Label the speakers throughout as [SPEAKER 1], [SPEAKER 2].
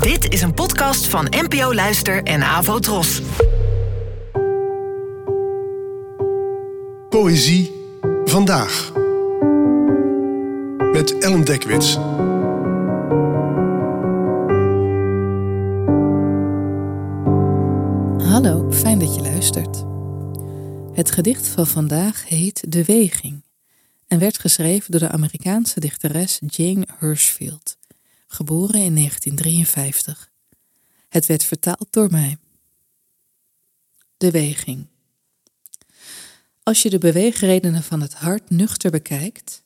[SPEAKER 1] Dit is een podcast van NPO Luister en Avo Tros.
[SPEAKER 2] Poëzie vandaag. Met Ellen Dekwits.
[SPEAKER 3] Hallo, fijn dat je luistert. Het gedicht van vandaag heet De Weging en werd geschreven door de Amerikaanse dichteres Jane Hirschfield, geboren in 1953. Het werd vertaald door mij. De Weging. Als je de beweegredenen van het hart nuchter bekijkt,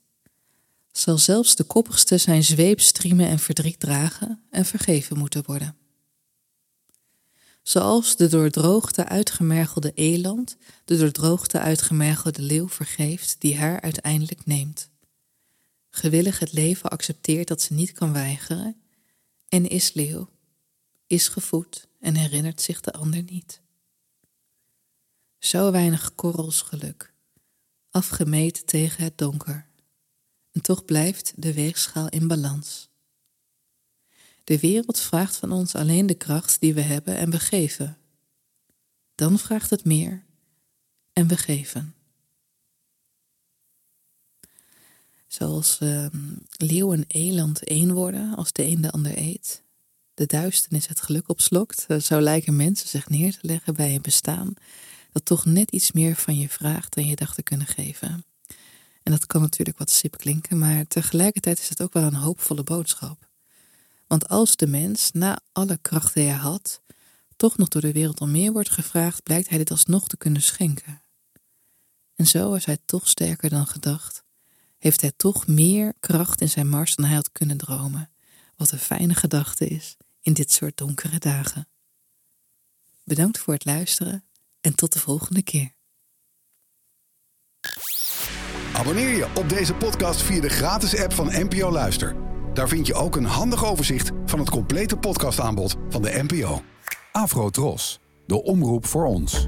[SPEAKER 3] zal zelfs de koppigste zijn zweep striemen en verdriet dragen en vergeven moeten worden zoals de doordroogde uitgemergelde eland de doordroogde uitgemergelde leeuw vergeeft die haar uiteindelijk neemt. Gewillig het leven accepteert dat ze niet kan weigeren en is leeuw, is gevoed en herinnert zich de ander niet. Zo weinig korrels geluk, afgemeten tegen het donker. En toch blijft de weegschaal in balans. De wereld vraagt van ons alleen de kracht die we hebben en we geven. Dan vraagt het meer en we geven. Zoals uh, leeuw en eland één worden als de een de ander eet. De duisternis het geluk opslokt. Zo lijken mensen zich neer te leggen bij een bestaan dat toch net iets meer van je vraagt dan je dacht te kunnen geven. En dat kan natuurlijk wat sip klinken, maar tegelijkertijd is het ook wel een hoopvolle boodschap. Want als de mens, na alle krachten die hij had, toch nog door de wereld om meer wordt gevraagd, blijkt hij dit alsnog te kunnen schenken. En zo is hij toch sterker dan gedacht, heeft hij toch meer kracht in zijn mars dan hij had kunnen dromen, wat een fijne gedachte is in dit soort donkere dagen. Bedankt voor het luisteren en tot de volgende keer.
[SPEAKER 4] Abonneer je op deze podcast via de gratis app van NPO Luister. Daar vind je ook een handig overzicht van het complete podcastaanbod van de NPO. Afro Tros, de omroep voor ons.